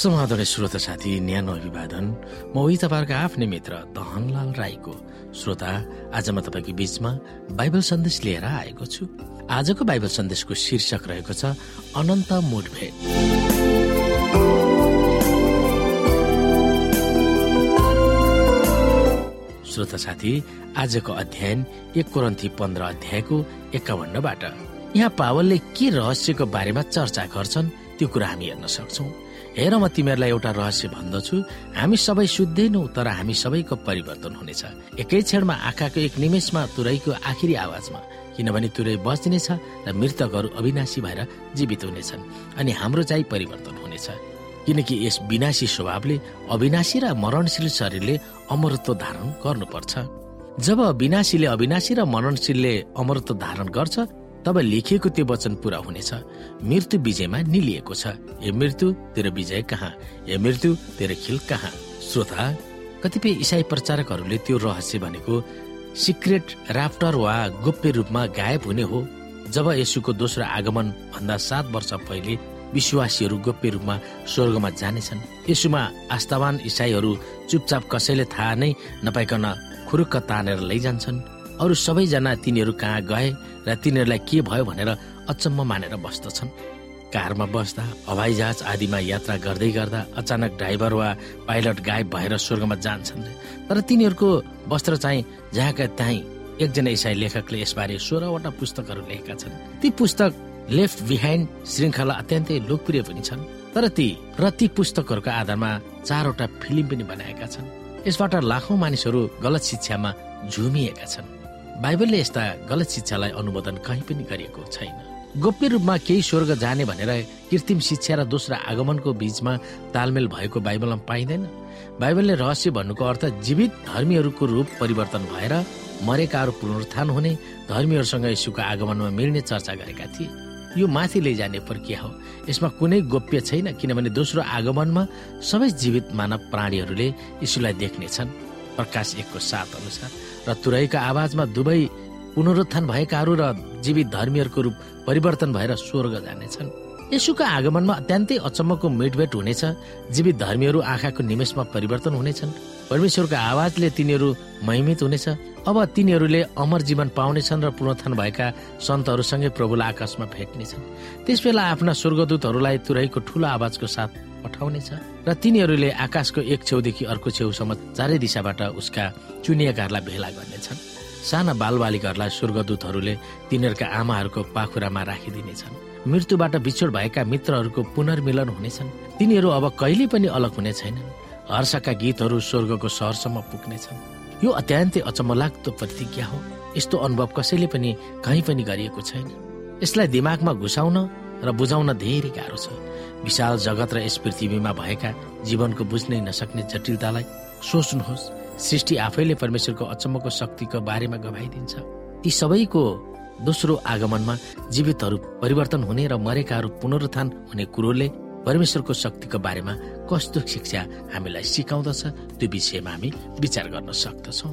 समाधान श्रोता साथी न्यानो अभिवादन। म उही तपाईँहरूको आफ्नै मित्र दहनलाल राईको। श्रोता आज म तपाईँको बीचमा बाइबल सन्देश लिएर आएको छु। आजको बाइबल सन्देशको शीर्षक रहेको छ अनन्त मुठभेड श्रोता साथी आजको अध्ययन एक कोरन्थी पन्ध्र अध्यायको एकाउन्नबाट यहाँ पावलले के रहस्यको बारेमा चर्चा गर्छन् त्यो कुरा हामी हेर्न सक्छौँ। हेर म तिमीहरूलाई एउटा रहस्य भन्दछु। हामी सबै सुत्दैनौ तर हामी सबैको परिवर्तन हुनेछ। एकै क्षणमा आँखाको एक निमेषमा तुरैको आखिरी आवाजमा। किनभने तुरै बच्नेछ र मृतकहरू अविनाशी भएर जीवित हुनेछन् अनि हाम्रो चाहिँ परिवर्तन हुनेछ। किनकि यस विनाशी स्वभावले अविनाशी र मरणशील शरीरले अमरत्व धारण गर्नुपर्छ। जब विनाशीले अविनाशी र मरणशीलले अमरत्व धारण गर्छ तब लेखिएको त्यो वचन पूरा हुनेछ। मृत्यु विजयमा निलिएको छ। ए मृत्यु तेरो विजय कहाँ? ए मृत्यु तेरो खिल कहाँ? श्रोता कतिपय इसाई प्रचारकहरूले त्यो रहस्य भनेको सिक्रेट राफ्टर वा गोप्य रूपमा गायब हुने हो। जब यसुको दोस्रो आगमन भन्दा सात वर्ष पहिले विश्वासीहरू गोप्य रूपमा स्वर्गमा जानेछन्। यसुमा आस्थावान इसाईहरू चुपचाप कसैले थाहा नै नपाइकन खुरुक्क तानेर लैजान्छन्। अरू सबैजना तिनीहरू कहाँ गए र तिनीहरूलाई के भयो भनेर अचम्म मानेर बस्दछन्। कारमा बस्दा हवाई जहाज आदिमा यात्रा गर्दै गर्दा अचानक ड्राइभर वा पाइलट गायब भएर स्वर्गमा जान्छन्। तर तिनीहरूको वस्त्र चाहिँ जहाँका त्यहीँ एकजना इसाई लेखकले यसबारे सोह्रवटा पुस्तकहरू लेखेका छन्। ती पुस्तक लेफ्ट बिहाइन्ड श्रृङ्खला अत्यन्तै लोकप्रिय पनि छन् तर ती र ती पुस्तकहरूका आधारमा चारवटा फिल्म पनि बनाएका छन्। यसबाट लाखौं मानिसहरू गलत शिक्षामा झुमिएका छन्। बाइबलले यस्ता गलत शिक्षालाई अनुमोदन कहीँ पनि गरिएको छैन। गोप्य रूपमा केही स्वर्ग जाने भनेर कृत्रिम शिक्षा र दोस्रो आगमनको बीचमा तालमेल भएको बाइबलमा पाइँदैन। बाइबलले रहस्य भन्नुको अर्थ जीवित धर्मीहरूको रूप परिवर्तन भएर मरेकाहरू पुनरुत्थान हुने धर्मीहरूसँग यसुको आगमनमा मिल्ने चर्चा गरेका थिए। यो माथि लैजाने प्रक्रिया हो। यसमा कुनै गोप्य छैन किनभने दोस्रो आगमनमा सबै जीवित मानव प्राणीहरूले यीशुलाई देख्नेछन्। प्रकाश एकको साथ अनुसार। र तुरैको आवाजमा दुवै पुनरुत्थान भएकाहरू र जीवित धर्मीहरूको रूप परिवर्तन भएर स्वर्ग जानेछन्। यसुको आगमनमा अत्यन्तै अचम्मको मिटभेट हुनेछ। जीवित धर्मीहरू आँखाको निमेषमा परिवर्तन हुनेछन्। परमेश्वरको आवाजले तिनीहरू महिमित हुनेछ। अब तिनीहरूले अमर जीवन पाउनेछन् र पुनरुत्थान भएका सन्तहरूसँगै प्रभुलाई आकाशमा भेट्नेछन्। त्यस बेला आफ्ना स्वर्गदूतहरूलाई तुरैको ठुलो आवाजको साथ पठाउनेछ र तिनीहरूले आकाशको एक छेउदेखि अर्को छेउसम्म चारै दिशाबाट उसका चुनिएकाहरूलाई भेला गर्नेछन्। साना बालबालिकाहरूलाई स्वर्गदूतहरूले तिनीहरूका आमाहरूको पाखुरामा राखिदिनेछन्। मृत्युबाट बिछोड भएका मित्रहरूको पुनर्मिलन हुनेछन्। तिनीहरू अब कहिले पनि अलग हुने छैनन्। हर्षका गीतहरू स्वर्गको सहरसम्म पुग्नेछन्। यो अत्यन्तै अचम्मलाग्दो प्रतिज्ञा हो। यस्तो अनुभव कसैले पनि कहीँ पनि गरिएको छैन। यसलाई दिमागमा घुसाउन र बुझाउन धेरै गाह्रो छ। विशाल जगत र यस पृथ्वीमा भएका जीवनको बुझ्नै नसक्ने जटिलतालाई सोच्नुहोस्। सृष्टि आफैले परमेश्वरको अचम्मको शक्तिको बारेमा गवाइदिन्छ। ती सबैको दोस्रो आगमनमा जीवितहरू परिवर्तन हुने र मरेकाहरू पुनरुत्थान हुने कुरोले परमेश्वरको शक्तिको बारेमा कस्तो शिक्षा हामीलाई सिकाउँदछ त्यो विषयमा हामी विचार गर्न सक्दछौँ।